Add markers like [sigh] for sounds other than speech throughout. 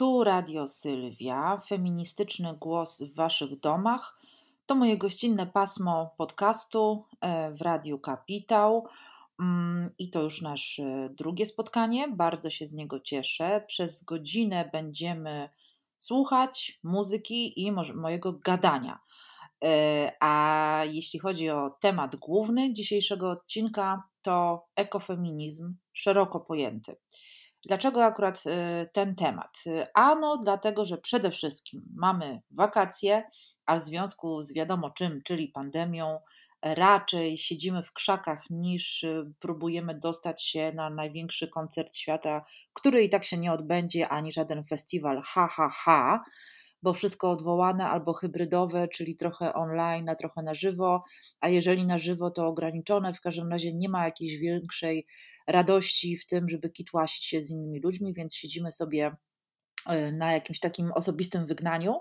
Tu Radio Sylwia, feministyczny głos w Waszych domach. To moje gościnne pasmo podcastu e, w Radiu Kapitał. Mm, I to już nasze drugie spotkanie. Bardzo się z niego cieszę. Przez godzinę będziemy słuchać muzyki i mojego gadania. E, a jeśli chodzi o temat główny dzisiejszego odcinka, to ekofeminizm szeroko pojęty. Dlaczego akurat y, ten temat? Ano, dlatego, że przede wszystkim mamy wakacje, a w związku z wiadomo czym, czyli pandemią, raczej siedzimy w krzakach niż y, próbujemy dostać się na największy koncert świata, który i tak się nie odbędzie, ani żaden festiwal ha, ha, ha bo wszystko odwołane albo hybrydowe, czyli trochę online, a trochę na żywo, a jeżeli na żywo, to ograniczone. W każdym razie nie ma jakiejś większej radości w tym, żeby kitłasić się z innymi ludźmi, więc siedzimy sobie e, na jakimś takim osobistym wygnaniu.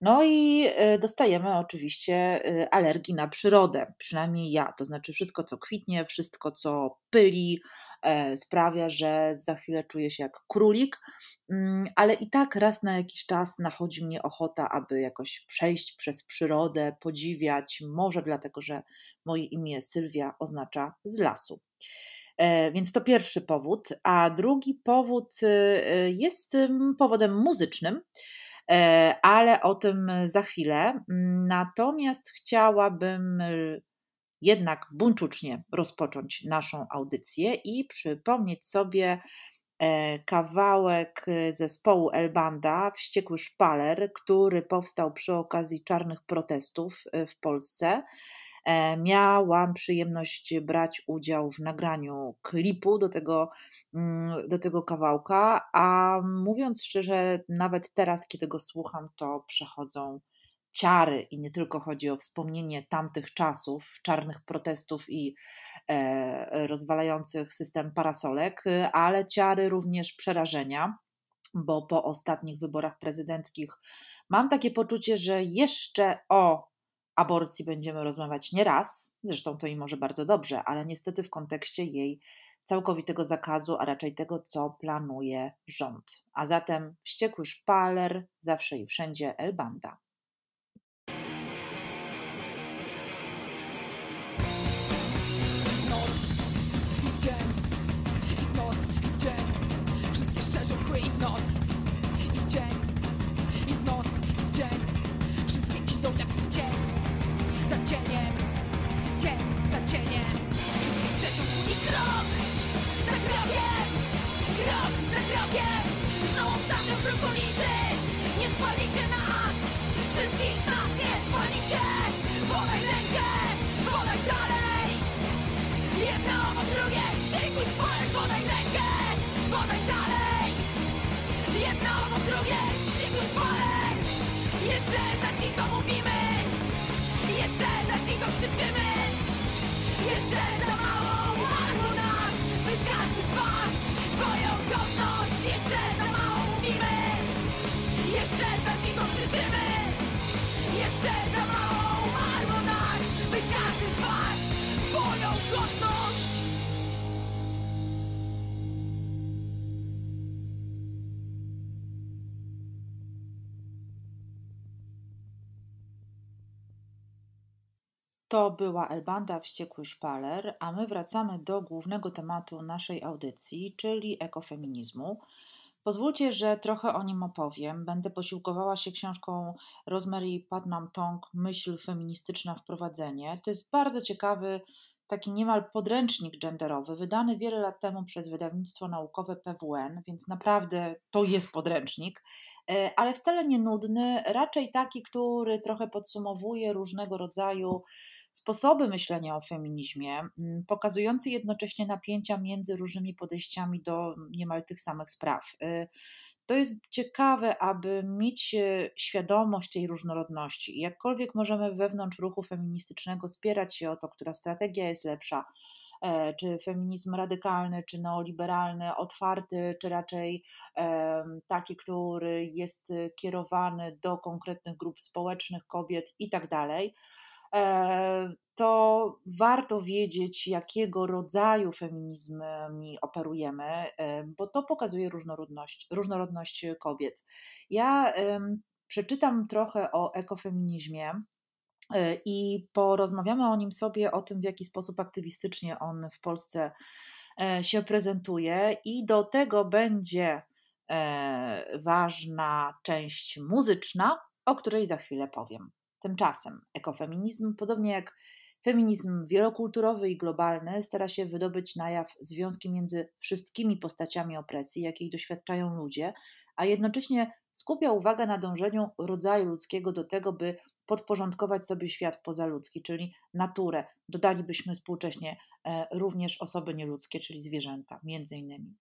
No i e, dostajemy oczywiście e, alergii na przyrodę, przynajmniej ja. To znaczy wszystko, co kwitnie, wszystko, co pyli, sprawia, że za chwilę czuję się jak królik, mm, ale i tak raz na jakiś czas nachodzi mnie ochota, aby jakoś przejść przez przyrodę, podziwiać, może dlatego, że moje imię Sylwia oznacza z lasu. E, więc to pierwszy powód. A drugi powód y, y, jest powodem muzycznym, e, ale o tym za chwilę. Natomiast chciałabym y, jednak buńczucznie rozpocząć naszą audycję i przypomnieć sobie e, kawałek zespołu Elbanda, Wściekły Szpaler, który powstał przy okazji czarnych protestów w Polsce. E, miałam przyjemność brać udział w nagraniu klipu do tego, mm, do tego kawałka, a mówiąc szczerze, nawet teraz, kiedy go słucham, to przechodzą ciary i nie tylko chodzi o wspomnienie tamtych czasów, czarnych protestów i e, rozwalających system parasolek, ale ciary również przerażenia, bo po ostatnich wyborach prezydenckich mam takie poczucie, że jeszcze o aborcji będziemy rozmawiać nie raz, zresztą to i może bardzo dobrze, ale niestety w kontekście jej całkowitego zakazu, a raczej tego, co planuje rząd. A zatem wściekły szpaler, zawsze i wszędzie Elbanda. Noc i dzień, i w noc, i w dzień, wszystkie szczerze i w noc, i w dzień, i w noc, i w dzień, wszystkie idą jak za cieniem, cień za cieniem. Jeszcze tu i krok za krokiem, krok za krokiem. Żną ostatnią brokolicy, nie spalicie nas, wszystkich nas nie spalicie. Podaj rękę, podaj dalej, jedno po drugie, szykuj spalek, podaj rękę, podaj dalej, jedno po drugie, szykuj spalek. Jeszcze za ci to mówimy. Jeszcze za cicho krzyczymy. Jeszcze za mało umarło nas. By każdy z was swoją godność. Jeszcze za mało mówimy. Jeszcze za cicho krzyczymy. Jeszcze za mało umarło nas. By każdy z was swoją godność To była Elbanda Wściekły Szpaler, a my wracamy do głównego tematu naszej audycji, czyli ekofeminizmu. Pozwólcie, że trochę o nim opowiem. Będę posiłkowała się książką Rosemary Putnam Tong Myśl feministyczna wprowadzenie. To jest bardzo ciekawy, taki niemal podręcznik genderowy, wydany wiele lat temu przez wydawnictwo naukowe PWN, więc naprawdę to jest podręcznik, e, ale wcale nie nudny, raczej taki, który trochę podsumowuje różnego rodzaju sposoby myślenia o feminizmie, mm, pokazujące jednocześnie napięcia między różnymi podejściami do niemal tych samych spraw. Y, to jest ciekawe, aby mieć e, świadomość tej różnorodności. Jakkolwiek możemy wewnątrz ruchu feministycznego spierać się o to, która strategia jest lepsza, e, czy feminizm radykalny, czy neoliberalny, otwarty, czy raczej taki, który jest kierowany do konkretnych grup społecznych, kobiet i tak dalej to warto wiedzieć, jakiego rodzaju feminizmami operujemy, bo to pokazuje różnorodność, różnorodność kobiet. Ja przeczytam trochę o ekofeminizmie e, i porozmawiamy o nim sobie, o tym, w jaki sposób aktywistycznie on w Polsce e, się prezentuje, i do tego będzie e, ważna część muzyczna, o której za chwilę powiem. Tymczasem ekofeminizm, podobnie jak feminizm wielokulturowy i globalny, stara się wydobyć na jaw związki między wszystkimi postaciami opresji, jakiej doświadczają ludzie, a jednocześnie skupia uwagę na dążeniu rodzaju ludzkiego do tego, by podporządkować sobie świat pozaludzki, czyli naturę. Dodalibyśmy współcześnie e, również osoby nieludzkie, czyli zwierzęta, między innymi.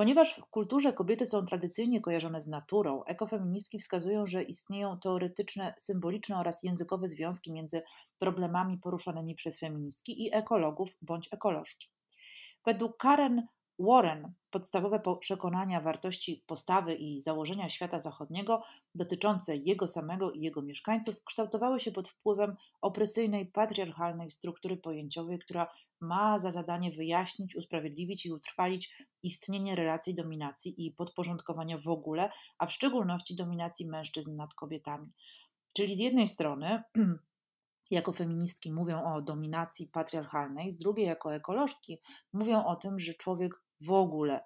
Ponieważ w kulturze kobiety są tradycyjnie kojarzone z naturą, ekofeministki wskazują, że istnieją teoretyczne, symboliczne oraz językowe związki między problemami poruszanymi przez feministki i ekologów bądź ekolożki. Według Karen Warren podstawowe przekonania, wartości postawy i założenia świata zachodniego dotyczące jego samego i jego mieszkańców kształtowały się pod wpływem opresyjnej, patriarchalnej struktury pojęciowej, która ma za zadanie wyjaśnić, usprawiedliwić i utrwalić istnienie relacji dominacji i podporządkowania w ogóle, a w szczególności dominacji mężczyzn nad kobietami. Czyli z jednej strony [clears throat] jako feministki mówią o dominacji patriarchalnej, z drugiej jako ekolożki mówią o tym, że człowiek w ogóle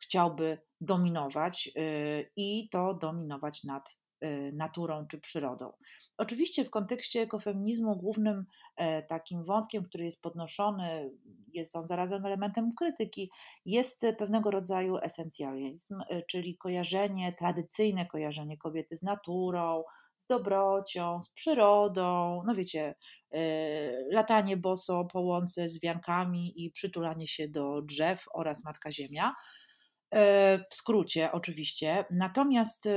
chciałby dominować y, i to dominować nad y, naturą czy przyrodą. Oczywiście w kontekście ekofeminizmu głównym e, takim wątkiem, który jest podnoszony, jest on zarazem elementem krytyki, jest pewnego rodzaju esencjalizm, y, czyli kojarzenie, tradycyjne kojarzenie kobiety z naturą, z dobrocią, z przyrodą, no wiecie, latanie boso po łące z wiankami i przytulanie się do drzew oraz Matka Ziemia. E, w skrócie, oczywiście. Natomiast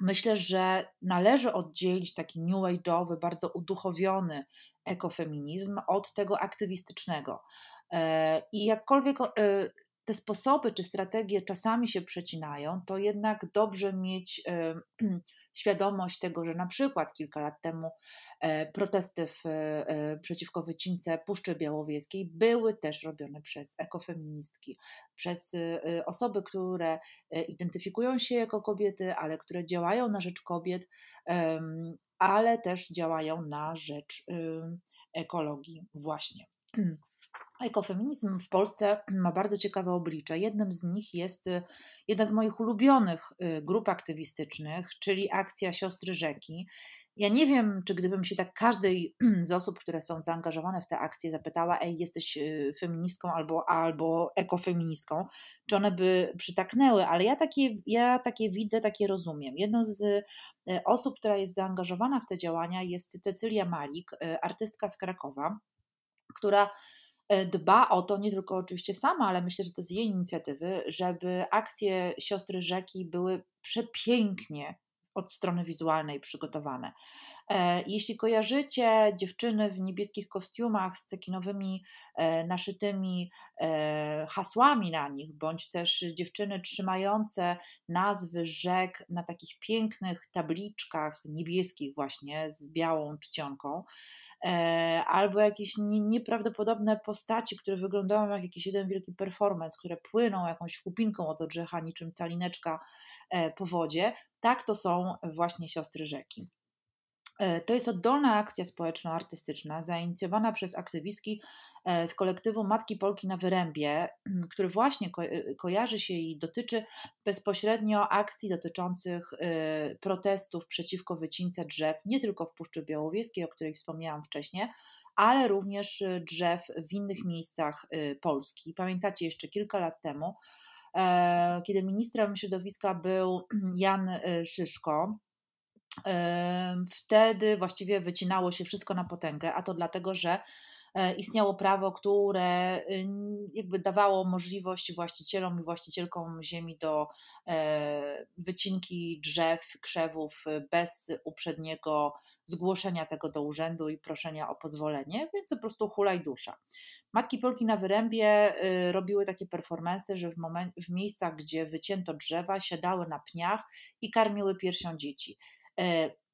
myślę, że należy oddzielić taki new age'owy, bardzo uduchowiony ekofeminizm od tego aktywistycznego. E, I jakkolwiek te sposoby czy strategie czasami się przecinają, to jednak dobrze mieć [clears throat] świadomość tego, że na przykład kilka lat temu e, protesty w, e, przeciwko wycince Puszczy Białowieskiej były też robione przez ekofeministki, przez e, osoby, które identyfikują się jako kobiety, ale które działają na rzecz kobiet, ale też działają na rzecz ekologii właśnie. [clears throat] Ekofeminizm w Polsce ma bardzo ciekawe oblicze. Jednym z nich jest y, jedna z moich ulubionych y, grup aktywistycznych, czyli akcja Siostry Rzeki. Ja nie wiem, czy gdybym się tak każdej [clears throat] z osób, które są zaangażowane w tę akcję, zapytała, ej, jesteś y, feministką albo, albo ekofeministką, czy one by przytaknęły, ale ja takie, ja takie widzę, takie rozumiem. Jedną z osób, która jest zaangażowana w te działania jest Cecylia Malik, artystka z Krakowa, która dba o to, nie tylko oczywiście sama, ale myślę, że to z jej inicjatywy, żeby akcje Siostry Rzeki były przepięknie od strony wizualnej przygotowane. E, jeśli kojarzycie dziewczyny w niebieskich kostiumach z cekinowymi e, naszytymi hasłami na nich, bądź też dziewczyny trzymające nazwy rzek na takich pięknych tabliczkach niebieskich, właśnie z białą czcionką, E, albo jakieś nieprawdopodobne postaci, które wyglądają jak jakiś jeden wielki performance, które płyną jakąś chłupinką od odrzecha, niczym calineczka e, po wodzie, tak to są właśnie siostry rzeki. E, to jest oddolna akcja społeczno-artystyczna zainicjowana przez aktywistki e, z kolektywu Matki Polki na Wyrębie, który właśnie ko e, kojarzy się i dotyczy bezpośrednio akcji dotyczących protestów przeciwko wycince drzew, nie tylko w Puszczy Białowieskiej, o której wspomniałam wcześniej, ale również drzew w innych miejscach Polski. Pamiętacie jeszcze kilka lat temu, kiedy ministrem środowiska był [clears throat] Jan Szyszko, wtedy właściwie wycinało się wszystko na potęgę, a to dlatego, że e, istniało prawo, które jakby dawało możliwość właścicielom i właścicielkom ziemi do e, wycinki drzew, krzewów bez uprzedniego zgłoszenia tego do urzędu i proszenia o pozwolenie, więc po prostu hulaj dusza. Matki Polki na Wyrębie y, robiły takie performance, że w, moment, w miejscach, gdzie wycięto drzewa, siadały na pniach i karmiły piersią dzieci.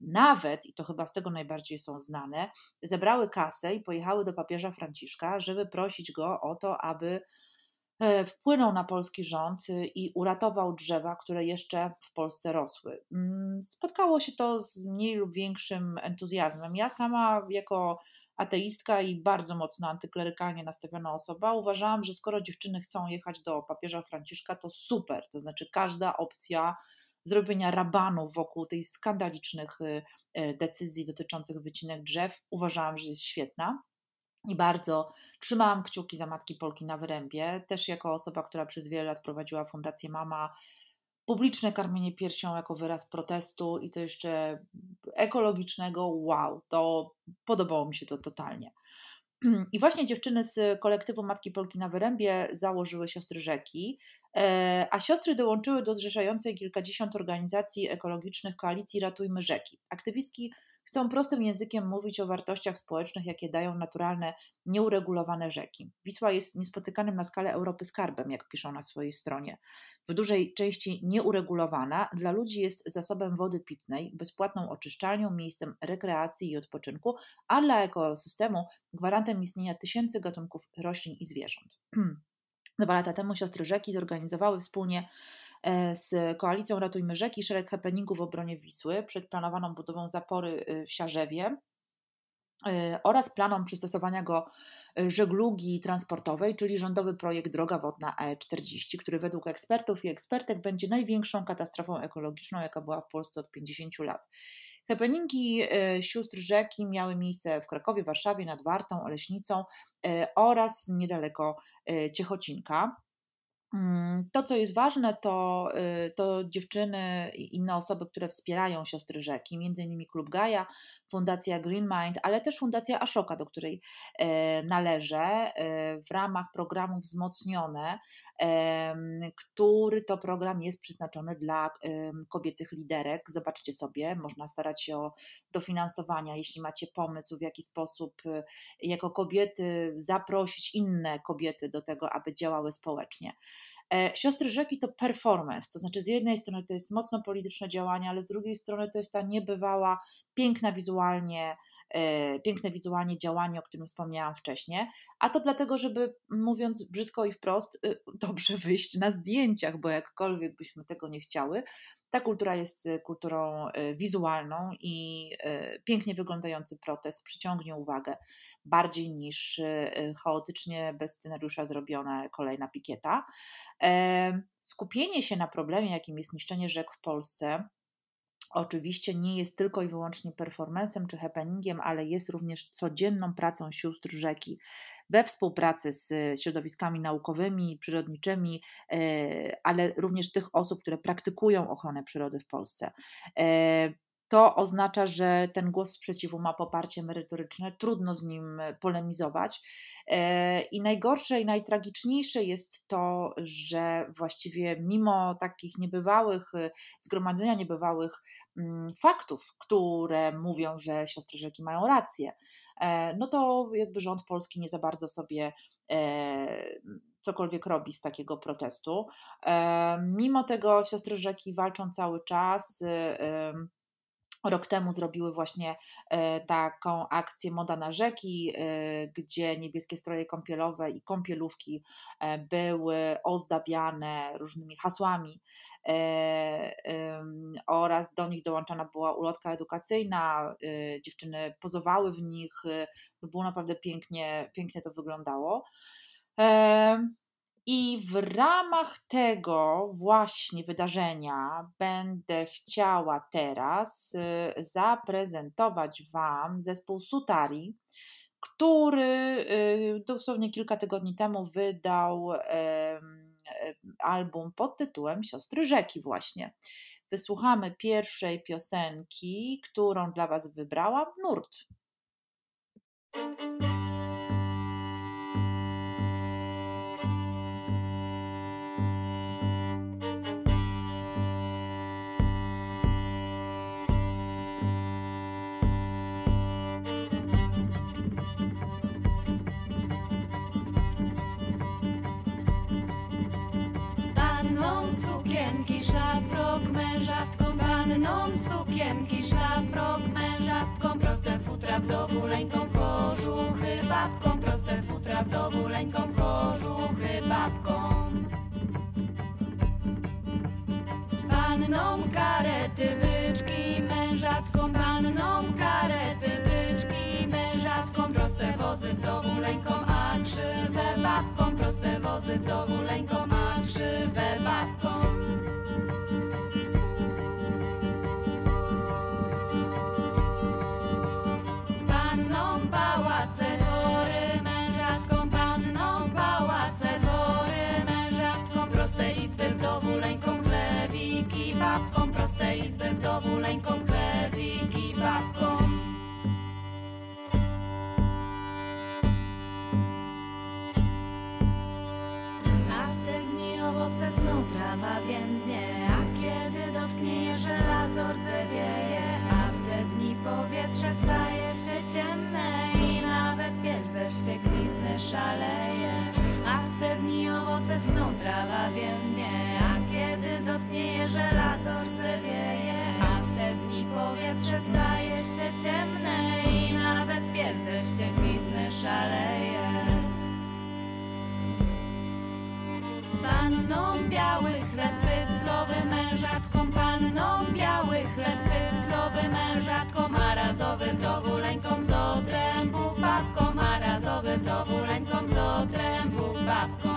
Nawet, i to chyba z tego najbardziej są znane, zebrały kasę i pojechały do papieża Franciszka, żeby prosić go o to, aby E, wpłynął na polski rząd y, i uratował drzewa, które jeszcze w Polsce rosły. Mm, spotkało się to z mniej lub większym entuzjazmem. Ja sama, jako ateistka i bardzo mocno antyklerykalnie nastawiona osoba, uważałam, że skoro dziewczyny chcą jechać do papieża Franciszka, to super. To znaczy, każda opcja zrobienia rabanów wokół tych skandalicznych y, e, decyzji dotyczących wycinek drzew uważałam, że jest świetna. I bardzo trzymałam kciuki za Matki Polki na Wyrębie, też jako osoba, która przez wiele lat prowadziła Fundację Mama, publiczne karmienie piersią jako wyraz protestu i to jeszcze ekologicznego, wow, to podobało mi się to totalnie. I właśnie dziewczyny z kolektywu Matki Polki na Wyrębie założyły Siostry Rzeki, e, a siostry dołączyły do zrzeszającej kilkadziesiąt organizacji ekologicznych koalicji Ratujmy Rzeki. Aktywistki Chcą prostym językiem mówić o wartościach społecznych, jakie dają naturalne, nieuregulowane rzeki. Wisła jest niespotykanym na skalę Europy skarbem, jak piszą na swojej stronie. W dużej części nieuregulowana, dla ludzi jest zasobem wody pitnej, bezpłatną oczyszczalnią, miejscem rekreacji i odpoczynku, a dla ekosystemu gwarantem istnienia tysięcy gatunków roślin i zwierząt. [clears throat] Dwa lata temu siostry rzeki zorganizowały wspólnie z koalicją Ratujmy Rzeki szereg happeningów w obronie Wisły przed planowaną budową zapory y, w Siarzewie y, oraz planom przystosowania go y, żeglugi transportowej, czyli rządowy projekt Droga Wodna E40, który według ekspertów i ekspertek będzie największą katastrofą ekologiczną, jaka była w Polsce od 50 lat. Happeningi sióstr rzeki miały miejsce w Krakowie, Warszawie, nad Wartą, Oleśnicą oraz niedaleko Ciechocinka. Mm, to, co jest ważne, to, y, to dziewczyny i inne osoby, które wspierają siostry rzeki, innymi Klub Gaja, Fundacja Green Mind, ale też Fundacja Ashoka, do której e, należę, e, w ramach programu Wzmocnione, który to program jest przeznaczony dla kobiecych liderek. Zobaczcie sobie, można starać się o dofinansowania, jeśli macie pomysł, w jaki sposób y, jako kobiety zaprosić inne kobiety do tego, aby działały społecznie. E, siostry Rzeki to performance, to znaczy z jednej strony to jest mocno polityczne działanie, ale z drugiej strony to jest ta niebywała, piękna wizualnie, piękne wizualnie działanie, o którym wspomniałam wcześniej, a to dlatego, żeby mówiąc brzydko i wprost, y, dobrze [laughs] wyjść na zdjęciach, bo jakkolwiek byśmy tego nie chciały, ta kultura jest kulturą y, wizualną i y, pięknie wyglądający protest przyciągnie uwagę bardziej niż chaotycznie bez scenariusza zrobiona kolejna pikieta. Skupienie się na problemie, jakim jest niszczenie rzek w Polsce, oczywiście nie jest tylko i wyłącznie performancem czy happeningiem, ale jest również codzienną pracą sióstr rzeki we współpracy z środowiskami naukowymi, przyrodniczymi, e, ale również tych osób, które praktykują ochronę przyrody w Polsce. E, to oznacza, że ten głos sprzeciwu ma poparcie merytoryczne, trudno z nim polemizować. E, I najgorsze i najtragiczniejsze jest to, że właściwie mimo takich niebywałych, e, zgromadzenia niebywałych mm, faktów, które mówią, że siostry rzeki mają rację, e, no to jakby rząd polski nie za bardzo sobie cokolwiek robi z takiego protestu. Mimo tego siostry rzeki walczą cały czas Rok temu zrobiły właśnie e, taką akcję Moda na rzeki, e, gdzie niebieskie stroje kąpielowe i kąpielówki e, były ozdabiane różnymi hasłami oraz do nich dołączona była ulotka edukacyjna. Dziewczyny pozowały w nich, było naprawdę pięknie, pięknie to wyglądało. I w ramach tego właśnie wydarzenia będę chciała teraz y, zaprezentować Wam zespół Sutari, który y, dosłownie kilka tygodni temu wydał album pod tytułem Siostry Rzeki właśnie. Wysłuchamy pierwszej piosenki, którą dla Was wybrałam, Nurt. Sukienki, szlafrok, mężatkom, proste futra w dowuleńką, kożuchy, babkom, proste futra w dowuleńką, kożuchy, babkom. Pannom karety, bryczki, mężatkom, pannom karety, bryczki, mężatkom, proste wozy w dowuleńką, a krzywe babkom, proste wozy w dowuleńką, a krzywe babkom. Proste izby w dowuleńką, chlewiki, babką. A w te dni owoce snu trawa więdnie, a kiedy dotknie je żelazo rdzewieje, a w te dni powietrze staje się ciemne i nawet pies ze wścieklizny szaleje. A w te dni owoce snu trawa więdnie, a kiedy dotknie je żelazo rdzewieje, powietrze staje się ciemne i nawet pies ze wścieklizny szaleje. Panną biały chleb bydlowy, mężatką panną biały chleb bydlowy, mężatką marazowy w dowuleńką z otrębów babką, marazowy w dowuleńką z otrębów babką.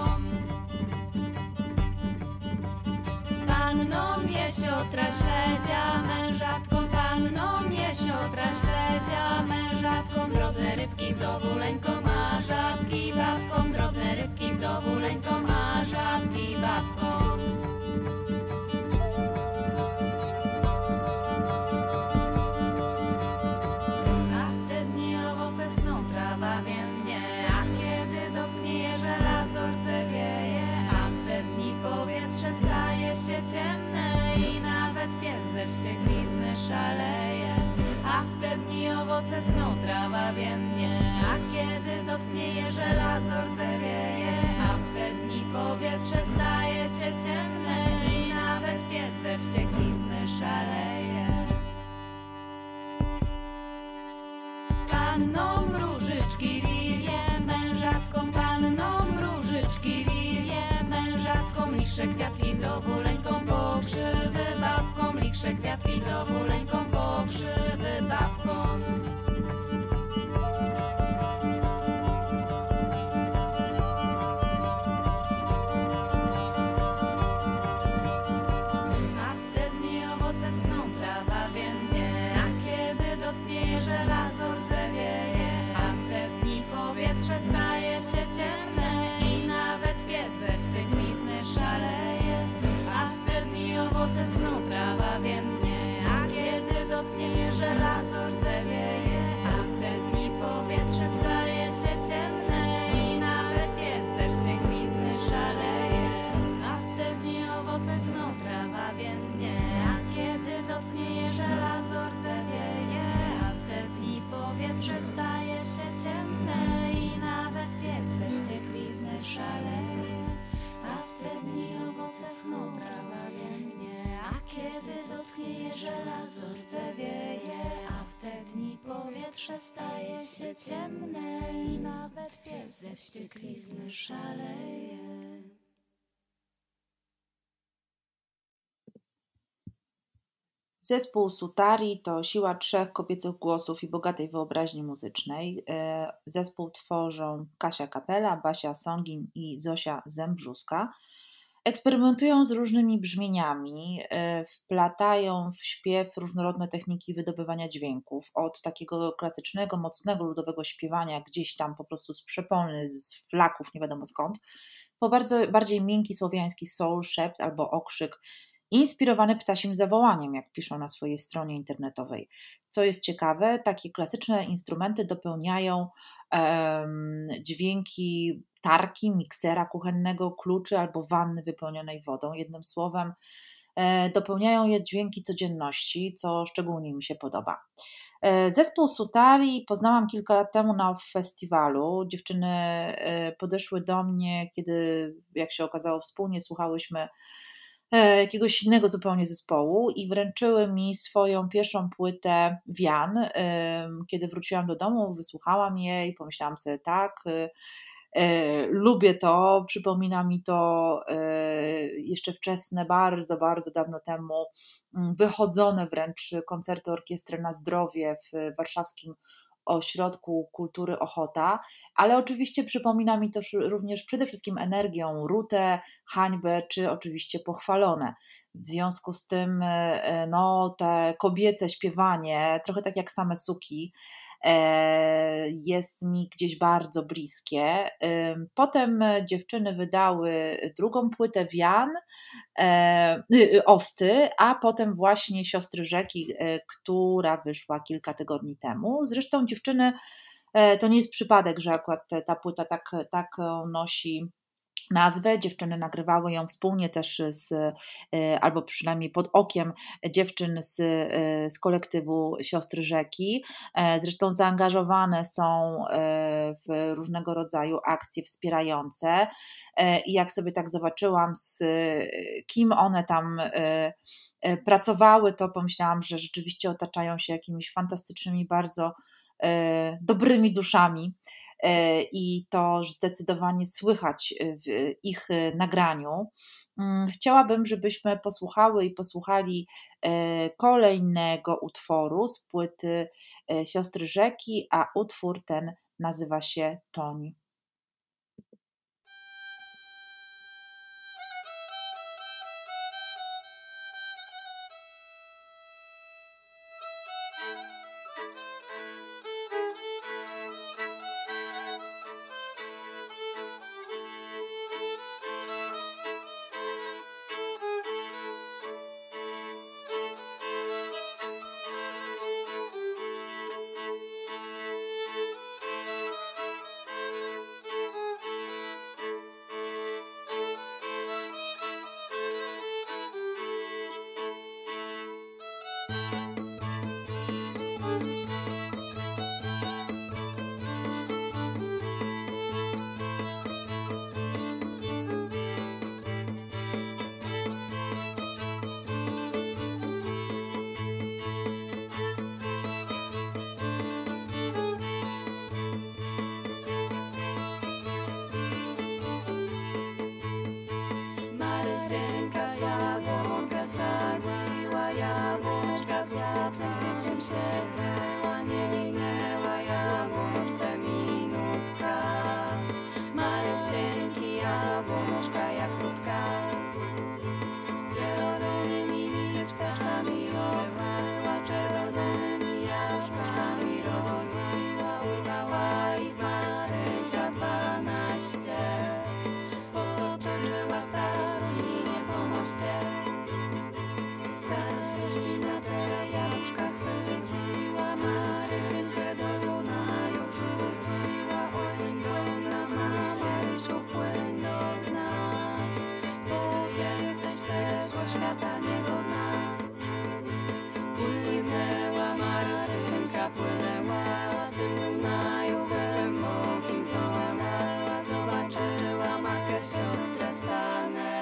Panną jesiotra śledzia, mężatką panną jesiotra śledzia, mężatką drobne rybki w dowuleńką, a żabki babką, drobne rybki w dowuleńką, a żabki babką. Mężatką żelazo rdzewieje, a w te dni powietrze staje się ciemne i nawet pies ze wścieklizny szaleje. Zespół Sutari to siła trzech kobiecych głosów i bogatej wyobraźni muzycznej. E, Zespół tworzą Kasia Kapela, Basia Songin i Zosia Zembrzuska. Eksperymentują z różnymi brzmieniami, e, wplatają w śpiew różnorodne techniki wydobywania dźwięków, od takiego klasycznego, mocnego, ludowego śpiewania, gdzieś tam po prostu z przepony, z flaków, nie wiadomo skąd, po bardzo, bardziej miękki słowiański soul, szept albo okrzyk, inspirowany ptasim zawołaniem, jak piszą na swojej stronie internetowej. Co jest ciekawe, takie klasyczne instrumenty dopełniają dźwięki tarki, miksera kuchennego, kluczy albo wanny wypełnionej wodą. Jednym słowem, e, dopełniają je dźwięki codzienności, co szczególnie mi się podoba. E, Zespół Sutari poznałam kilka lat temu na festiwalu. Dziewczyny e, podeszły do mnie, kiedy, jak się okazało, wspólnie słuchałyśmy jakiegoś innego zupełnie zespołu i wręczyły mi swoją pierwszą płytę Wian. Kiedy wróciłam do domu, wysłuchałam jej, pomyślałam sobie tak, E, lubię to, przypomina mi to e, jeszcze wczesne, bardzo, bardzo dawno temu mm, wychodzone wręcz koncerty orkiestry na zdrowie w warszawskim Ośrodku Kultury Ochota, ale oczywiście przypomina mi to również przede wszystkim energią, rutę, hańbę, czy oczywiście pochwalone. W związku z tym, e, no, te kobiece śpiewanie, trochę tak jak same suki, E, jest mi gdzieś bardzo bliskie. Potem dziewczyny wydały drugą płytę Wian, e, y, y, Osty, a potem właśnie Siostry Rzeki, e, która wyszła kilka tygodni temu. Zresztą dziewczyny, to nie jest przypadek, że akurat ta płyta tak, tak nosi nazwę. Dziewczyny nagrywały ją wspólnie też z, e, albo przynajmniej pod okiem dziewczyn z, e, z kolektywu Siostry Rzeki. E, zresztą zaangażowane są w różnego rodzaju akcje wspierające. I jak sobie tak zobaczyłam, z kim one tam pracowały, to pomyślałam, że rzeczywiście otaczają się jakimiś fantastycznymi, bardzo dobrymi duszami. E, i to zdecydowanie słychać w ich nagraniu. Mm, chciałabym, żebyśmy posłuchały i posłuchali e, kolejnego utworu z płyty e, Siostry Rzeki, a utwór ten nazywa się Toń. Zieńka z jabłonka sadziła jabłonka Złotym kwieciem się kryła, nie minęła jabłoneczce minutka. Marysieńki jabłoneczka jak krótka. Zielonymi listeczkami okryła Czerwonymi jabłoneczkami rodziła Urwała ich Marysia dwanaście. Potoczyła starość moście Starość na te jabłuszka chwyciła Marysię się do Dunaju wrzuciła Płyń do dna, Marysiu, płyń do dna. Ty jesteś tego świata niegodna Płynęła Marysia, płynęła. W tym Dunaju, w tym głębokim tonęła. Zobaczyła matkę, siostrę stanę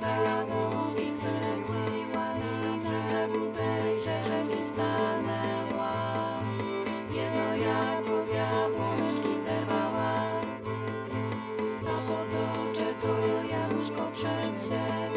zagórskich wyciła na brzegu tej rzeki stanęła. Jedno jabłko z jabłuszki zerwała, a potoczy to jabłuszko przed siebie.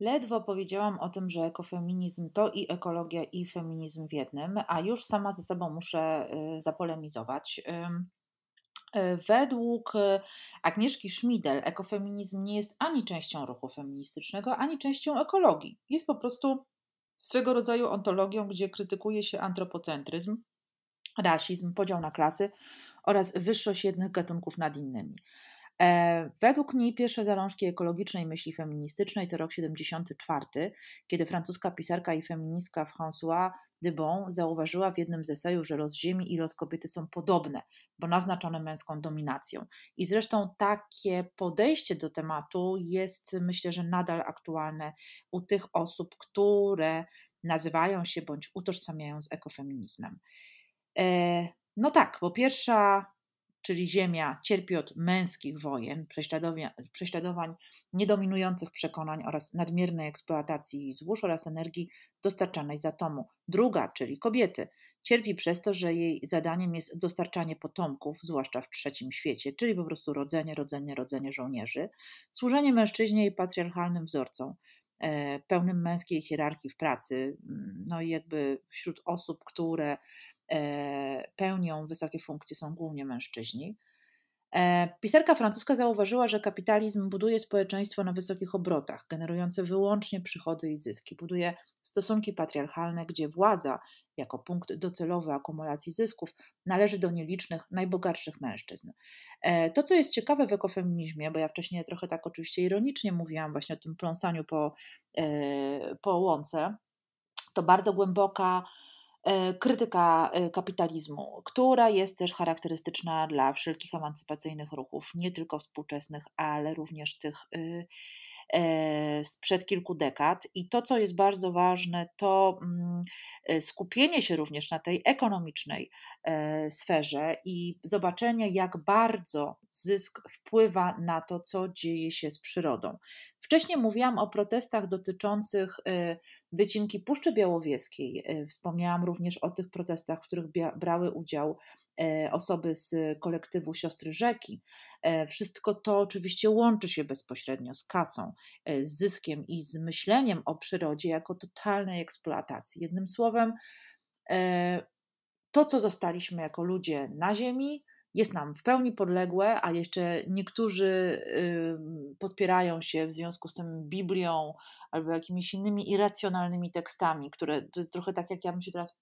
Ledwo powiedziałam o tym, że ekofeminizm to i ekologia, i feminizm w jednym, a już sama ze sobą muszę y, zapolemizować. Y, według y, Agnieszki Schmidel ekofeminizm nie jest ani częścią ruchu feministycznego, ani częścią ekologii. Jest po prostu swego rodzaju ontologią, gdzie krytykuje się antropocentryzm, rasizm, podział na klasy oraz wyższość jednych gatunków nad innymi. E, według niej pierwsze zalążki ekologicznej myśli feministycznej to rok 74, kiedy francuska pisarka i feministka Françoise de Bon zauważyła w jednym z esejów, że los ziemi i los kobiety są podobne, bo naznaczone męską dominacją. I zresztą takie podejście do tematu jest, myślę, że nadal aktualne u tych osób, które nazywają się bądź utożsamiają z ekofeminizmem. E, no tak, bo pierwsza czyli Ziemia, cierpi od męskich wojen, prześladowań, niedominujących przekonań oraz nadmiernej eksploatacji złóż oraz energii dostarczanej z atomu. Druga, czyli kobiety, cierpi przez to, że jej zadaniem jest dostarczanie potomków, zwłaszcza w trzecim świecie, czyli po prostu rodzenie, rodzenie, rodzenie żołnierzy, służenie mężczyźnie i patriarchalnym wzorcom e, pełnym męskiej hierarchii w pracy, mm, no i jakby wśród osób, które pełnią wysokie funkcje, są głównie mężczyźni. E, pisarka francuska zauważyła, że kapitalizm buduje społeczeństwo na wysokich obrotach, generujące wyłącznie przychody i zyski. Buduje stosunki patriarchalne, gdzie władza, jako punkt docelowy akumulacji zysków, należy do nielicznych, najbogatszych mężczyzn. E, to, co jest ciekawe w ekofeminizmie, bo ja wcześniej trochę tak oczywiście ironicznie mówiłam właśnie o tym pląsaniu po, po łące, to bardzo głęboka E, krytyka e, kapitalizmu, która jest też charakterystyczna dla wszelkich emancypacyjnych ruchów, nie tylko współczesnych, ale również tych y, e, sprzed kilku dekad. I to, co jest bardzo ważne, to mm, skupienie się również na tej ekonomicznej sferze i zobaczenie, jak bardzo zysk wpływa na to, co dzieje się z przyrodą. Wcześniej mówiłam o protestach dotyczących y, wycinki Puszczy Białowieskiej. E, wspomniałam również o tych protestach, w których brały udział e, osoby z kolektywu Siostry Rzeki. E, wszystko to oczywiście łączy się bezpośrednio z kasą, z zyskiem i z myśleniem o przyrodzie jako totalnej eksploatacji. Jednym słowem, to, co zostaliśmy jako ludzie na Ziemi, jest nam w pełni podległe, a jeszcze niektórzy podpierają się w związku z tym Biblią albo jakimiś innymi irracjonalnymi tekstami, które trochę tak jak ja bym się teraz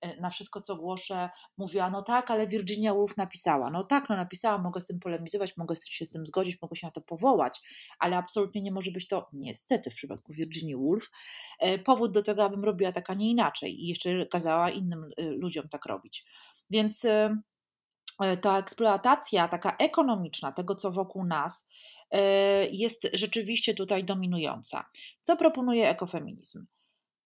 e, na wszystko, co głoszę, mówiła, no tak, ale Virginia Woolf napisała. No tak, no napisała, mogę z tym polemizować, mogę się z tym zgodzić, mogę się na to powołać, ale absolutnie nie może być to, niestety w przypadku Virginia Woolf, e, powód do tego, abym robiła tak, a nie inaczej i jeszcze kazała innym y, ludziom tak robić. Więc ta eksploatacja taka ekonomiczna tego, co wokół nas, e, jest rzeczywiście tutaj dominująca. Co proponuje ekofeminizm?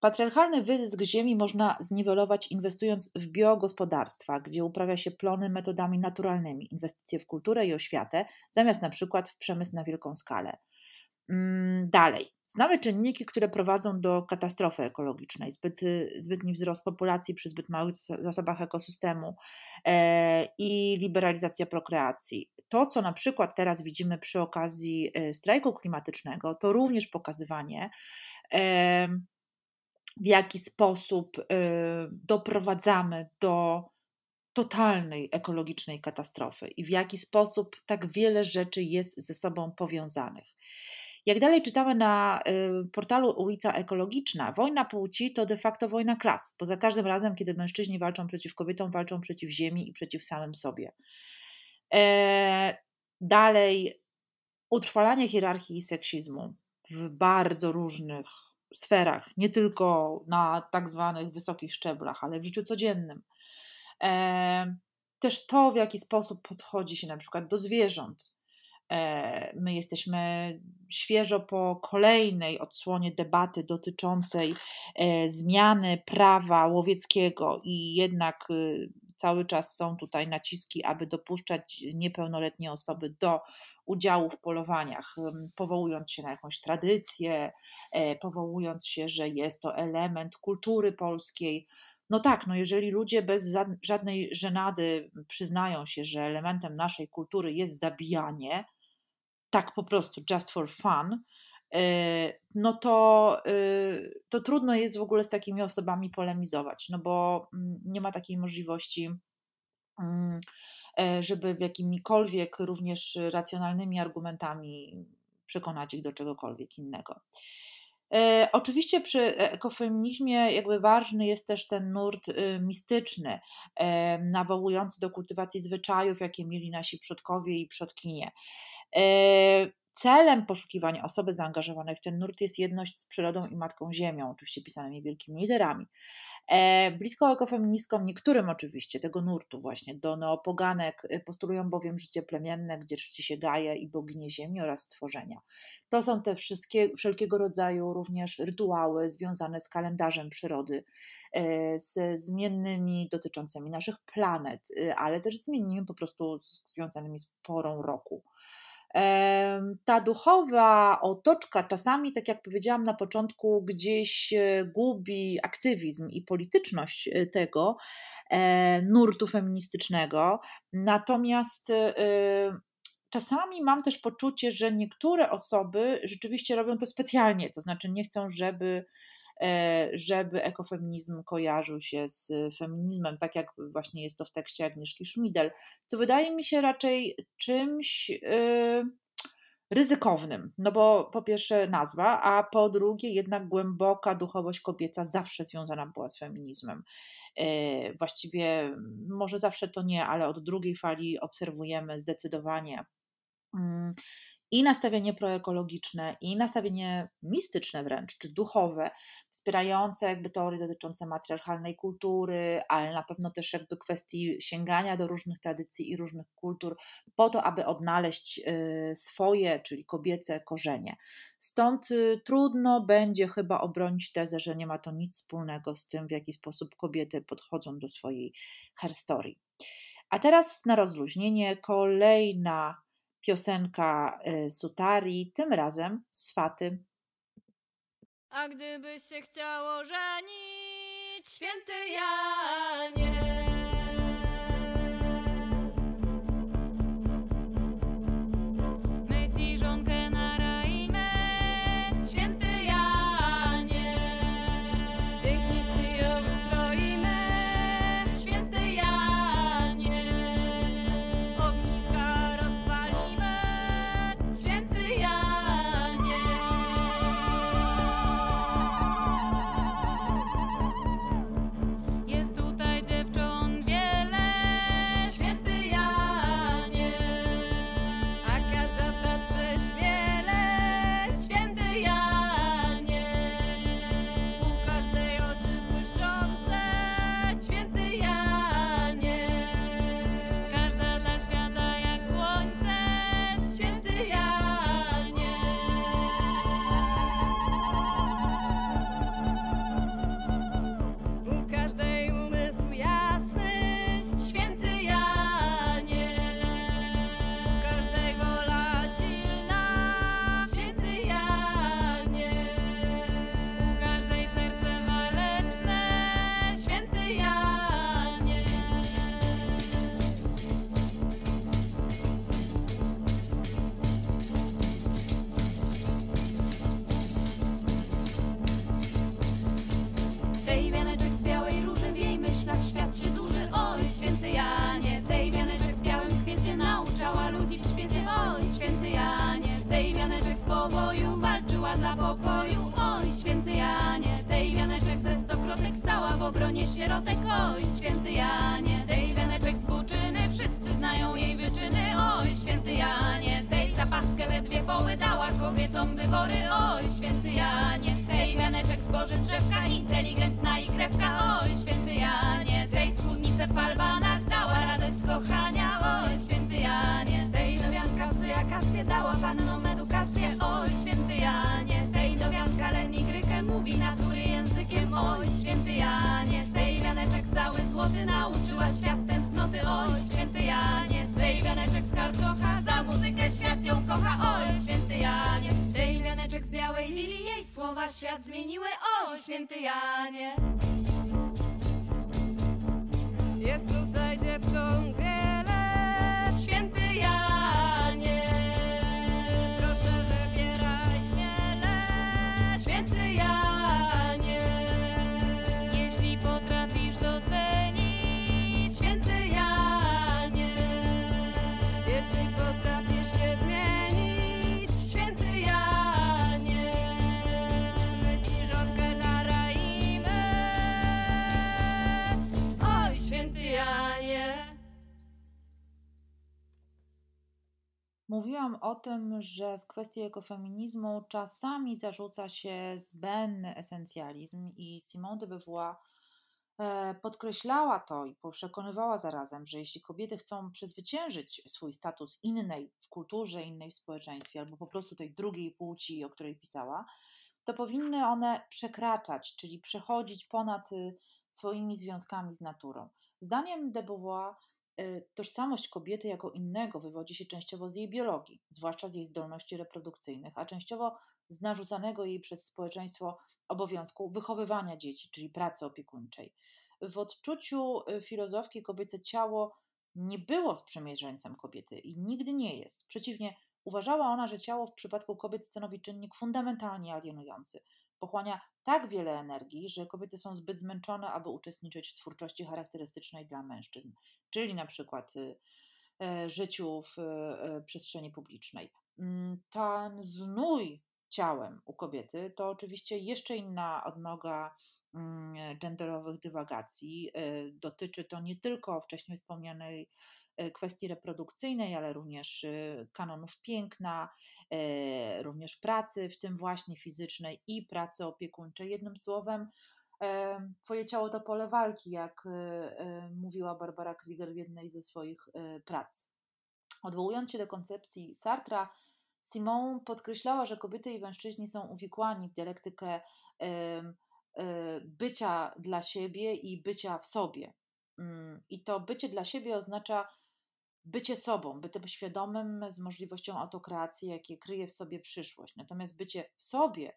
Patriarchalny wyzysk ziemi można zniwelować inwestując w biogospodarstwa, gdzie uprawia się plony metodami naturalnymi, inwestycje w kulturę i oświatę, zamiast na przykład w przemysł na wielką skalę. Mm, dalej. Znamy czynniki, które prowadzą do katastrofy ekologicznej, zbyt, zbytni wzrost populacji przy zbyt małych zasobach ekosystemu e, i liberalizacja prokreacji. To, co na przykład teraz widzimy przy okazji e, strajku klimatycznego, to również pokazywanie, e, w jaki sposób doprowadzamy do totalnej ekologicznej katastrofy i w jaki sposób tak wiele rzeczy jest ze sobą powiązanych. Jak dalej czytamy na y, portalu Ulica Ekologiczna, wojna płci to de facto wojna klas, bo za każdym razem, kiedy mężczyźni walczą przeciw kobietom, walczą przeciw ziemi i przeciw samym sobie. E, dalej, utrwalanie hierarchii i seksizmu w bardzo różnych sferach, nie tylko na tak zwanych wysokich szczeblach, ale w życiu codziennym. E, też to, w jaki sposób podchodzi się na przykład do zwierząt, my jesteśmy świeżo po kolejnej odsłonie debaty dotyczącej e, zmiany prawa łowieckiego i jednak y, cały czas są tutaj naciski, aby dopuszczać niepełnoletnie osoby do udziału w polowaniach, powołując się na jakąś tradycję, e, powołując się, że jest to element kultury polskiej. No tak, no jeżeli ludzie bez żadnej żenady przyznają się, że elementem naszej kultury jest zabijanie, tak po prostu, just for fun, no to, to trudno jest w ogóle z takimi osobami polemizować, no bo mm, nie ma takiej możliwości, mm, żeby w jakimikolwiek również racjonalnymi argumentami przekonać ich do czegokolwiek innego. E, oczywiście przy ekofeminizmie jakby ważny jest też ten nurt y, mistyczny, e, nawołujący do kultywacji zwyczajów, jakie mieli nasi przodkowie i przodkinie. E, celem poszukiwania osoby zaangażowanej w ten nurt jest jedność z przyrodą i Matką Ziemią, oczywiście pisanymi wielkimi liderami. E, blisko ekofeministkom, niektórym oczywiście, tego nurtu właśnie, do neopoganek y, postulują bowiem życie plemienne, gdzie czci się Gaję i boginie ziemi oraz stworzenia. To są te wszystkie, wszelkiego rodzaju również rytuały związane z kalendarzem przyrody, e, z zmiennymi dotyczącymi naszych planet, ale też zmiennymi po prostu związanymi z porą roku ta duchowa otoczka czasami, tak jak powiedziałam na początku, gdzieś e, gubi aktywizm i polityczność e, tego e, nurtu feministycznego. Natomiast czasami mam też poczucie, że niektóre osoby rzeczywiście robią to specjalnie, to znaczy nie chcą, żeby żeby ekofeminizm kojarzył się z feminizmem, tak jak właśnie jest to w tekście Agnieszki Szmidel, co wydaje mi się raczej czymś e, ryzykownym, no bo po pierwsze nazwa, a po drugie jednak głęboka duchowość kobieca zawsze związana była z feminizmem. E, właściwie może zawsze to nie, ale od drugiej fali obserwujemy zdecydowanie mm, i nastawienie proekologiczne, i nastawienie mistyczne wręcz, czy duchowe, wspierające jakby teorie dotyczące matriarchalnej kultury, ale na pewno też jakby kwestii sięgania do różnych tradycji i różnych kultur, po to, aby odnaleźć y, swoje, czyli kobiece korzenie. Stąd y, trudno będzie chyba obronić tezę, że nie ma to nic wspólnego z tym, w jaki sposób kobiety podchodzą do swojej herstorii. A teraz na rozluźnienie kolejna piosenka y, Sutari, tym razem Swaty. A gdyby się chciało żenić, święty Janie. Kobietom wybory Oj święty Janie, tej wianeczek zboży drzewka Inteligentna i krewka, oj święty Janie. Tej spódnicę w falbanach dała radę z kochania Oj święty Janie, tej nowianka z akację dała pannom edukację Oj święty Janie, tej nowianka Leni Grykę mówi natury językiem Oj święty Janie, cały złoty nauczyła świat tęsknoty Oj, święty Janie, tej wianeczek z karczocha Za muzykę świat ją kocha Oj, święty Janie Z białej lilii Jej słowa świat zmieniły Oj, święty Janie. Jest tutaj dziewcząt Mówiłam o tym, że w kwestii ekofeminizmu czasami zarzuca się zbędny esencjalizm i Simone de Beauvoir e, podkreślała to i przekonywała zarazem, że jeśli kobiety chcą przezwyciężyć swój status innej w kulturze, innej w społeczeństwie, albo po prostu tej drugiej płci, o której pisała, to powinny one przekraczać, czyli przechodzić ponad y, swoimi związkami z naturą. Zdaniem de Beauvoir tożsamość kobiety jako innego wywodzi się częściowo z jej biologii, zwłaszcza z jej zdolności reprodukcyjnych, a częściowo z narzucanego jej przez społeczeństwo obowiązku wychowywania dzieci, czyli pracy opiekuńczej. W odczuciu y, filozofki kobiece ciało nie było sprzymierzeńcem kobiety i nigdy nie jest. Przeciwnie, Uważała ona, że ciało w przypadku kobiet stanowi czynnik fundamentalnie alienujący. Pochłania tak wiele energii, że kobiety są zbyt zmęczone, aby uczestniczyć w twórczości charakterystycznej dla mężczyzn, czyli na przykład y, e, życiu w e, przestrzeni publicznej. Mm, ten znój ciałem u kobiety to oczywiście jeszcze inna odnoga mm, genderowych dywagacji. E, dotyczy to nie tylko wcześniej wspomnianej E, kwestii reprodukcyjnej, ale również e, kanonów piękna, e, również pracy, w tym właśnie fizycznej i pracy opiekuńczej. Jednym słowem, Twoje ciało to pole walki, jak mówiła Barbara Krieger w jednej ze swoich prac. Odwołując się do koncepcji Sartra, Simone podkreślała, że kobiety i mężczyźni są uwikłani w dialektykę bycia dla siebie i bycia w sobie. Mm, I to bycie dla siebie oznacza bycie sobą, bycie świadomym z możliwością autokreacji, jakie kryje w sobie przyszłość. Natomiast bycie w sobie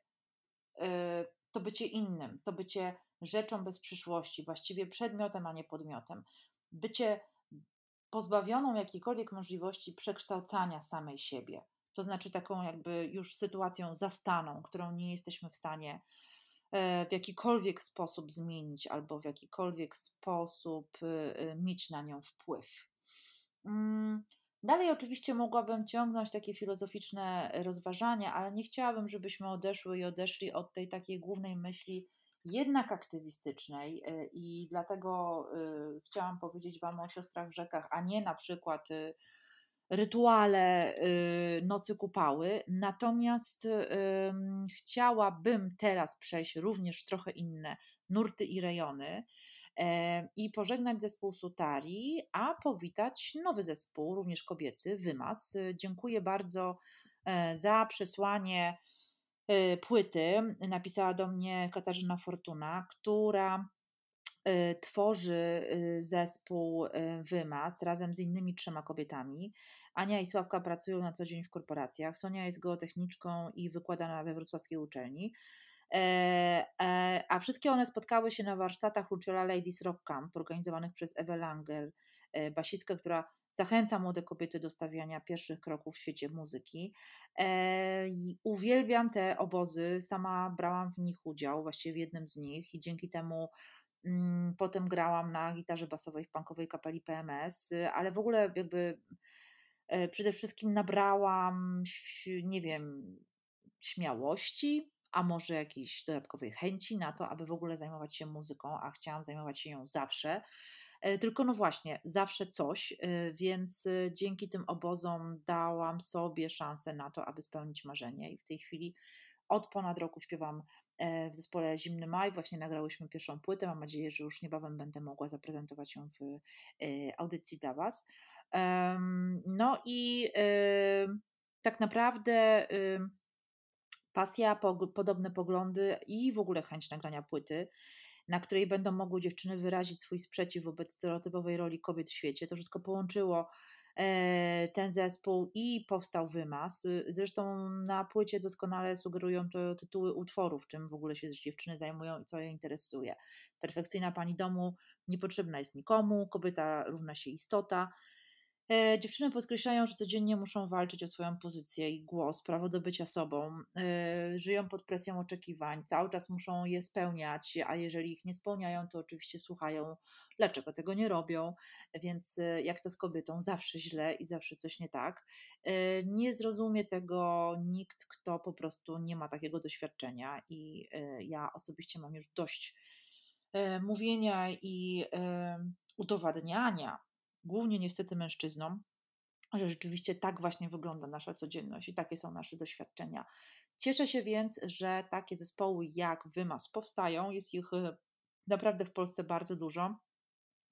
y, to bycie innym, to bycie rzeczą bez przyszłości, właściwie przedmiotem, a nie podmiotem. Bycie pozbawioną jakiejkolwiek możliwości przekształcania samej siebie. To znaczy taką jakby już sytuacją zastaną, którą nie jesteśmy w stanie e, w jakikolwiek sposób zmienić albo w jakikolwiek sposób y, y, mieć na nią wpływ. Mm, dalej oczywiście mogłabym ciągnąć takie filozoficzne rozważania, ale nie chciałabym, żebyśmy odeszły i odeszli od tej takiej głównej myśli jednak aktywistycznej y, i dlatego y, chciałam powiedzieć Wam o siostrach w rzekach, a nie na przykład y, rytuale nocy kupały. Natomiast chciałabym teraz przejść również trochę inne nurty i rejony i pożegnać zespół Sutari, a powitać nowy zespół, również kobiecy, Wymas. Dziękuję bardzo e, za przesłanie e, płyty. Napisała do mnie Katarzyna Fortuna, która e, tworzy zespół Wymas razem z innymi trzema kobietami. Ania i Sławka pracują na co dzień w korporacjach. Sonia jest geotechniczką i wykłada we wrocławskiej uczelni. E, e, a wszystkie one spotkały się na warsztatach Luciola Ladies Rock Camp organizowanych przez Ewę Langer, e, basistkę, która zachęca młode kobiety do stawiania pierwszych kroków w świecie muzyki. Uwielbiam te obozy, sama brałam w nich udział, właściwie w jednym z nich i dzięki temu mm, potem grałam na gitarze basowej w punkowej kapeli PMS, ale w ogóle jakby przede wszystkim nabrałam, nie wiem, śmiałości, a może jakiejś dodatkowej chęci na to, aby w ogóle zajmować się muzyką, a chciałam zajmować się ją zawsze. E, tylko no właśnie, zawsze coś, e, więc e, dzięki tym obozom dałam sobie szansę na to, aby spełnić marzenie i w tej chwili od ponad roku śpiewam w zespole Zimny Maj. Właśnie nagrałyśmy pierwszą płytę. Mam nadzieję, że już niebawem będę mogła zaprezentować ją w audycji dla Was. No i tak naprawdę pasja, podobne poglądy i w ogóle chęć nagrania płyty, na której będą mogły dziewczyny wyrazić swój sprzeciw wobec stereotypowej roli kobiet w świecie. To wszystko połączyło e, ten zespół i powstał wymaz. Zresztą na płycie doskonale sugerują to tytuły utworów, czym w ogóle się dziewczyny zajmują i co je interesuje. Perfekcyjna pani domu niepotrzebna jest nikomu, kobieta równa się istota. E, dziewczyny podkreślają, że codziennie muszą walczyć o swoją pozycję i głos, prawo do bycia sobą. E, żyją pod presją oczekiwań, cały czas muszą je spełniać, a jeżeli ich nie spełniają, to oczywiście słuchają, dlaczego tego nie robią. Więc e, jak to z kobietą, zawsze źle i zawsze coś nie tak. Nie zrozumie tego nikt, kto po prostu nie ma takiego doświadczenia, i ja osobiście mam już dość mówienia i udowadniania głównie niestety mężczyznom, że rzeczywiście tak właśnie wygląda nasza codzienność i takie są nasze doświadczenia. Cieszę się więc, że takie zespoły jak Wymas powstają. Jest ich e, naprawdę w Polsce bardzo dużo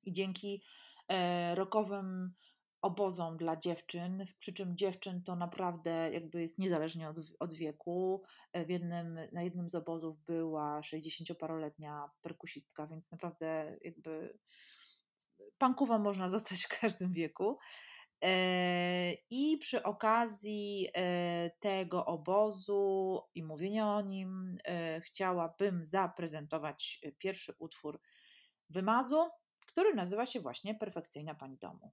i dzięki e, rokowym obozom dla dziewczyn, przy czym dziewczyn to naprawdę jakby jest niezależnie od, od wieku. E, w jednym, na jednym z obozów była 60-paroletnia perkusistka, więc naprawdę jakby pankowa można [laughs] zostać w każdym wieku. E, I przy okazji e, tego obozu i mówienia o nim, e, chciałabym zaprezentować pierwszy utwór wymazu, który nazywa się właśnie Perfekcyjna Pani Domu.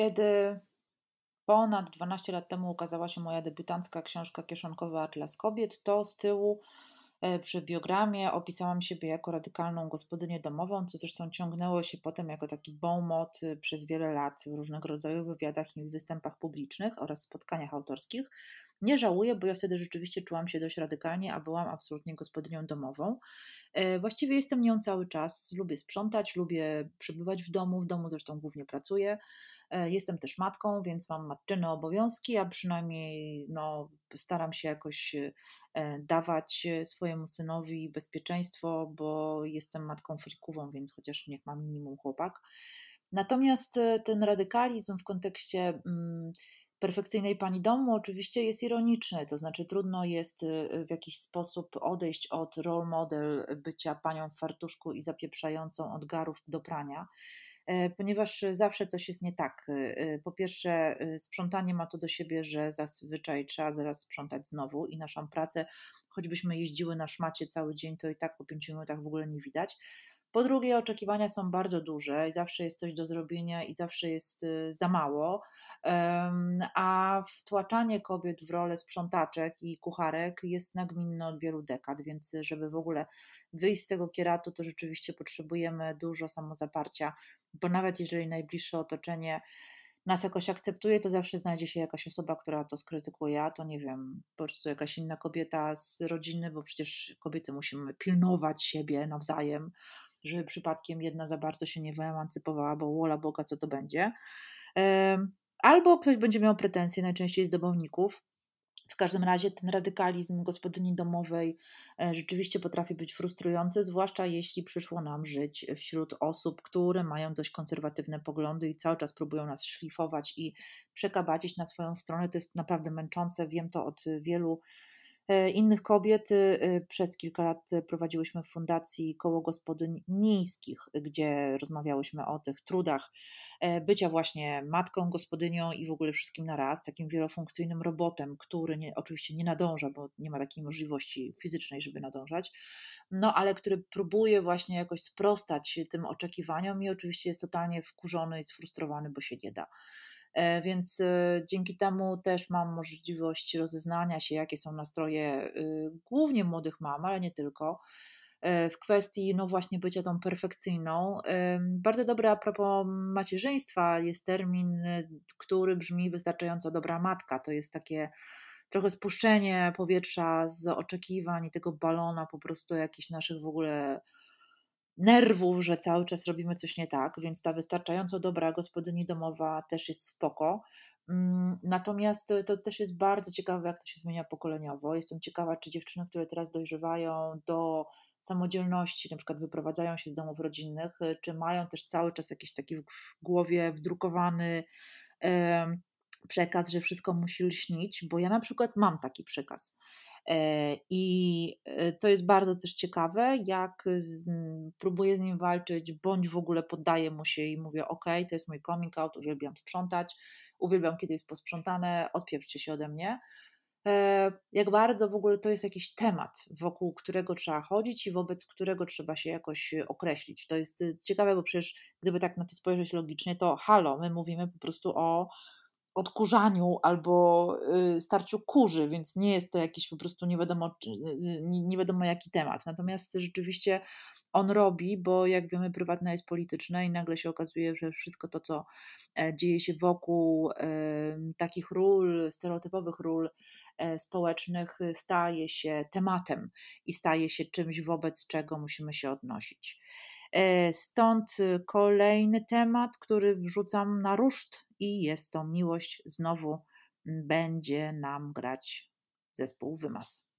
Kiedy ponad 12 lat temu ukazała się moja debiutancka książka Kieszonkowy Atlas Kobiet, to z tyłu e, przy biogramie opisałam siebie jako radykalną gospodynię domową, co zresztą ciągnęło się potem jako taki bonmot e, przez wiele lat w różnego rodzaju wywiadach i występach publicznych oraz spotkaniach autorskich. Nie żałuję, bo ja wtedy rzeczywiście czułam się dość radykalnie, a byłam absolutnie gospodynią domową. E, właściwie jestem nią cały czas. Lubię sprzątać, lubię przebywać w domu. W domu zresztą głównie pracuję. E, jestem też matką, więc mam matczyne obowiązki, a przynajmniej no, staram się jakoś e, dawać swojemu synowi bezpieczeństwo, bo jestem matką frikową, więc chociaż niech ma minimum chłopak. Natomiast ten radykalizm w kontekście mm, perfekcyjnej pani domu oczywiście jest ironiczny, to znaczy trudno jest y, w jakiś sposób odejść od role model bycia panią w fartuszku i zapieprzającą od garów do prania, e, ponieważ zawsze coś jest nie tak. Y, y, po pierwsze, sprzątanie ma to do siebie, że zazwyczaj trzeba zaraz sprzątać znowu i naszą pracę, choćbyśmy jeździły na szmacie cały dzień, to i tak po pięciu minutach w ogóle nie widać. Po drugie, oczekiwania są bardzo duże i zawsze jest coś do zrobienia i zawsze jest y, za mało. A wtłaczanie kobiet w rolę sprzątaczek i kucharek jest nagminne od wielu dekad, więc żeby w ogóle wyjść z tego kieratu, to rzeczywiście potrzebujemy dużo samozaparcia, bo nawet jeżeli najbliższe otoczenie nas jakoś akceptuje, to zawsze znajdzie się jakaś osoba, która to skrytykuje, a to nie wiem, po prostu jakaś inna kobieta z rodziny, bo przecież kobiety musimy pilnować siebie nawzajem, żeby przypadkiem jedna za bardzo się nie wyemancypowała, bo wola Boga, co to będzie. Albo ktoś będzie miał pretensje, najczęściej z domowników, w każdym razie ten radykalizm gospodyni domowej e, rzeczywiście potrafi być frustrujący, zwłaszcza jeśli przyszło nam żyć wśród osób, które mają dość konserwatywne poglądy i cały czas próbują nas szlifować i przekabacić na swoją stronę. To jest naprawdę męczące. Wiem to od wielu innych kobiet. E, przez kilka lat prowadziłyśmy w fundacji koło gospodyń miejskich, gdzie rozmawiałyśmy o tych trudach E, bycia właśnie matką, gospodynią i w ogóle wszystkim na raz, takim wielofunkcyjnym robotem, który nie, oczywiście nie nadąża, bo nie ma takiej możliwości fizycznej, żeby nadążać, no ale który próbuje właśnie jakoś sprostać tym oczekiwaniom i oczywiście jest totalnie wkurzony i sfrustrowany, bo się nie da. E, więc e, dzięki temu też mam możliwość rozeznania się, jakie są nastroje głównie młodych mam, ale nie tylko E, w kwestii, no właśnie, bycia tą perfekcyjną. Bardzo dobry a propos macierzyństwa jest termin, e, który brzmi wystarczająco dobra matka. To jest takie trochę spuszczenie powietrza z oczekiwań i tego balona, po prostu jakichś naszych w ogóle nerwów, że cały czas robimy coś nie tak, więc ta wystarczająco dobra gospodyni domowa też jest spoko. Mm, natomiast to też jest bardzo ciekawe, jak to się zmienia pokoleniowo. Jestem ciekawa, czy dziewczyny, które teraz dojrzewają do samodzielności, na przykład wyprowadzają się z domów rodzinnych, czy mają też cały czas jakiś taki w głowie wdrukowany przekaz, że wszystko musi lśnić, bo ja na przykład mam taki przekaz. E, I e, to jest bardzo też ciekawe, jak z, próbuję z nim walczyć, bądź w ogóle poddaję mu się i mówię: OK, to jest mój coming out, uwielbiam sprzątać, uwielbiam, kiedy jest posprzątane, odpieprzcie się ode mnie. E, jak bardzo w ogóle to jest jakiś temat, wokół którego trzeba chodzić i wobec którego trzeba się jakoś określić. To jest ciekawe, bo przecież gdyby tak na to spojrzeć logicznie, to halo, my mówimy po prostu o odkurzaniu albo starciu kurzy, więc nie jest to jakiś po prostu nie wiadomo, nie wiadomo jaki temat. Natomiast rzeczywiście on robi, bo jak wiemy, prywatne jest polityczne i nagle się okazuje, że wszystko to, co dzieje się wokół takich ról, stereotypowych ról E, społecznych staje się tematem i staje się czymś, wobec czego musimy się odnosić. E, stąd kolejny temat, który wrzucam na ruszt, i jest to miłość. Znowu będzie nam grać zespół Wymas.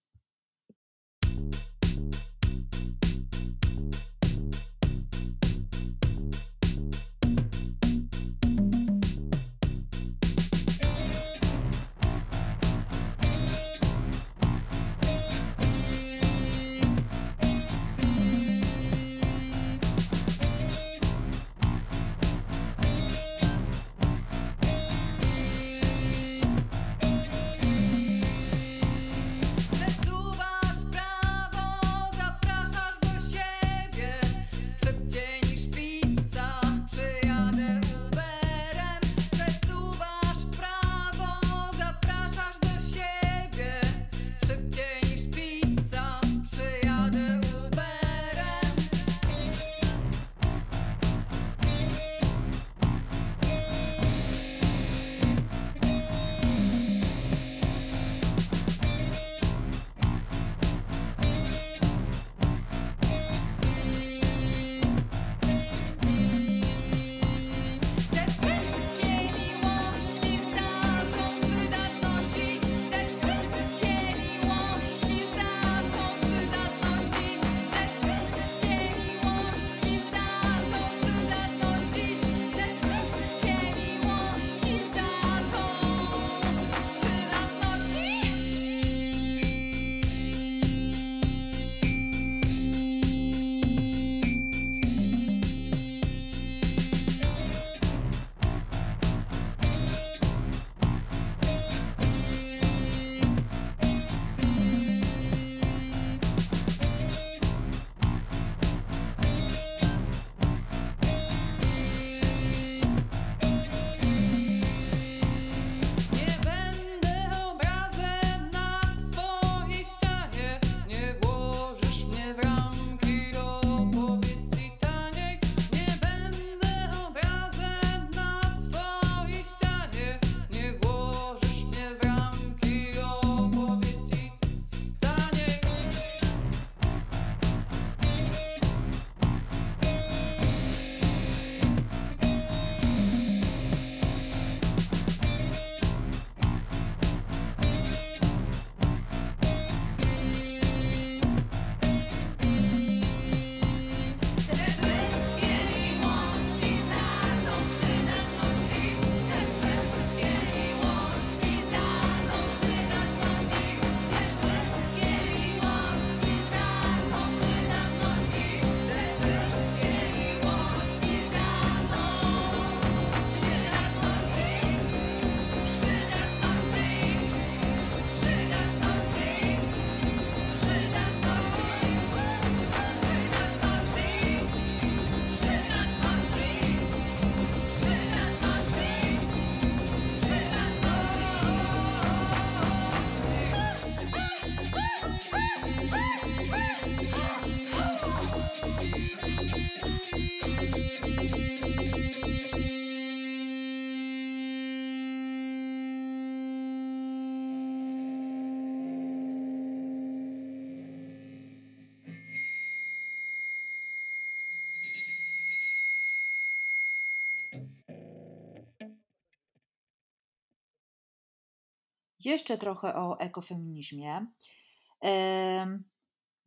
Jeszcze trochę o ekofeminizmie.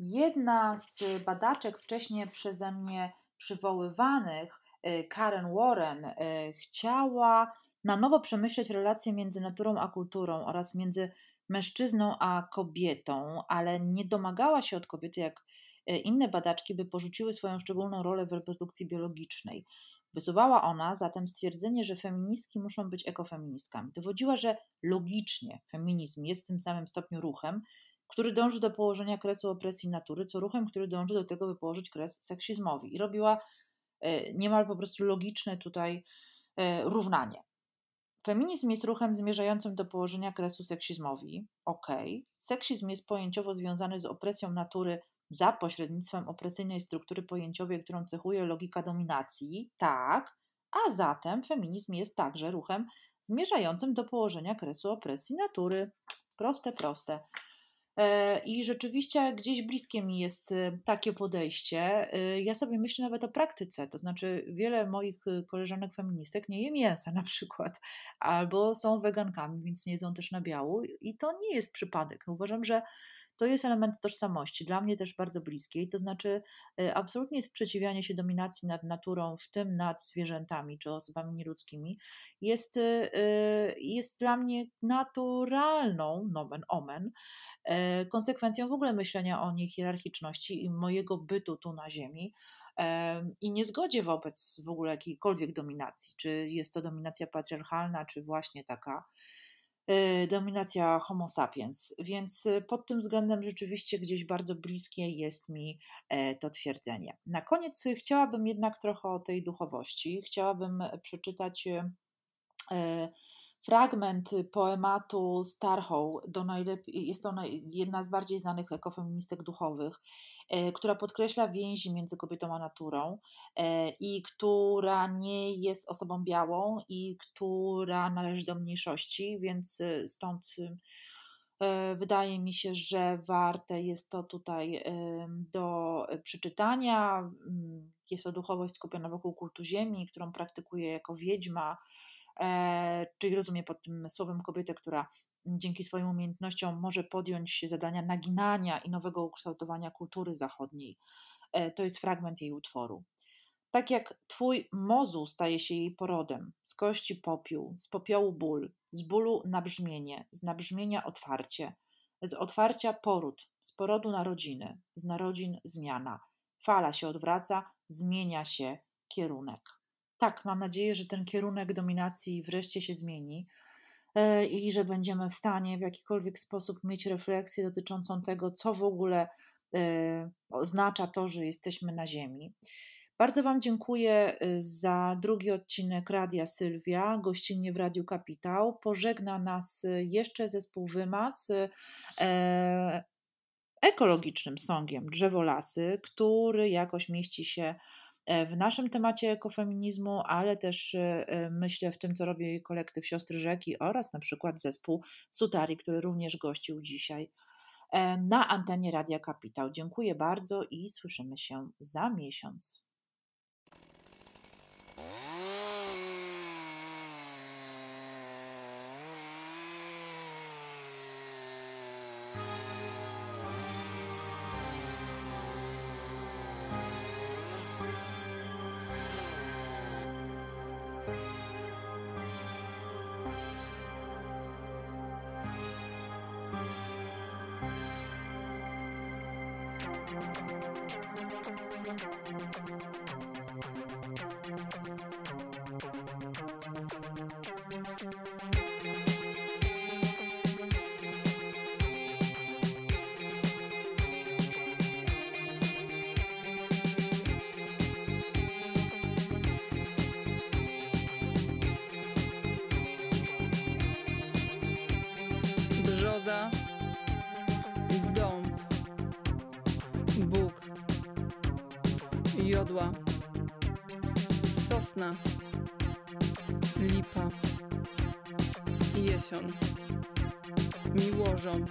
Jedna z badaczek wcześniej przeze mnie przywoływanych, y, Karen Warren, y, chciała na nowo przemyśleć relacje między naturą a kulturą oraz między mężczyzną a kobietą, ale nie domagała się od kobiety, jak y, inne badaczki, by porzuciły swoją szczególną rolę w reprodukcji biologicznej. Wysuwała ona zatem stwierdzenie, że feministki muszą być ekofeministkami. Dowodziła, że logicznie feminizm jest w tym samym stopniu ruchem, który dąży do położenia kresu opresji natury, co ruchem, który dąży do tego, by położyć kres seksizmowi. I robiła e, niemal po prostu logiczne tutaj e, równanie. Feminizm jest ruchem zmierzającym do położenia kresu seksizmowi. Ok. Seksizm jest pojęciowo związany z opresją natury za pośrednictwem opresyjnej struktury pojęciowej, którą cechuje logika dominacji. Tak. A zatem feminizm jest także ruchem zmierzającym do położenia kresu opresji natury. Proste, proste. E, I rzeczywiście gdzieś bliskie mi jest e, takie podejście. E, ja sobie myślę nawet o praktyce, to znaczy wiele moich koleżanek feministek nie je mięsa na przykład, albo są wegankami, więc nie jedzą też nabiału i to nie jest przypadek. Uważam, że to jest element tożsamości, dla mnie też bardzo bliskiej, to znaczy absolutnie sprzeciwianie się dominacji nad naturą, w tym nad zwierzętami czy osobami nieludzkimi, jest, jest dla mnie naturalną, nomen omen, E, konsekwencją w ogóle myślenia o niej hierarchiczności i mojego bytu tu na Ziemi i niezgodzie wobec w ogóle jakiejkolwiek dominacji, czy jest to dominacja patriarchalna, czy właśnie taka dominacja Homo sapiens. Więc pod tym względem rzeczywiście gdzieś bardzo bliskie jest mi to twierdzenie. Na koniec chciałabym jednak trochę o tej duchowości. Chciałabym przeczytać fragment poematu Starhow, do jest to jedna z bardziej znanych ekofeministek duchowych, e, która podkreśla więzi między kobietą a naturą e, i która nie jest osobą białą i która należy do mniejszości, więc e, stąd wydaje mi się, że warte jest to tutaj do przeczytania. Mm, jest to duchowość skupiona wokół kultu ziemi, którą praktykuje jako wiedźma czyli rozumie pod tym słowem kobietę, która dzięki swoim umiejętnościom może podjąć się zadania naginania i nowego ukształtowania kultury zachodniej. E, to jest fragment jej utworu. Tak jak twój mozu staje się jej porodem, z kości popiół, z popiołu ból, z bólu nabrzmienie, z nabrzmienia otwarcie, z otwarcia poród, z porodu narodziny, z narodzin zmiana. Fala się odwraca, zmienia się kierunek tak, mam nadzieję, że ten kierunek dominacji wreszcie się zmieni e, i że będziemy w stanie w jakikolwiek sposób mieć refleksję dotyczącą tego, co w ogóle e, oznacza to, że jesteśmy na Ziemi. Bardzo Wam dziękuję e, za drugi odcinek Radia Sylwia, gościnnie w Radiu Kapitał. Pożegna nas jeszcze zespół Wymaz ekologicznym songiem Drzewolasy, który jakoś mieści się w naszym temacie ekofeminizmu, ale też e, e, myślę w tym, co robi kolektyw Siostry Rzeki oraz na przykład zespół Sutari, który również gościł dzisiaj na antenie Radia Kapitał. Dziękuję bardzo i słyszymy się za miesiąc. Brzoza Dąb. Bóg. Jodła. Sosna. Lipa. Jesion. Miłożąb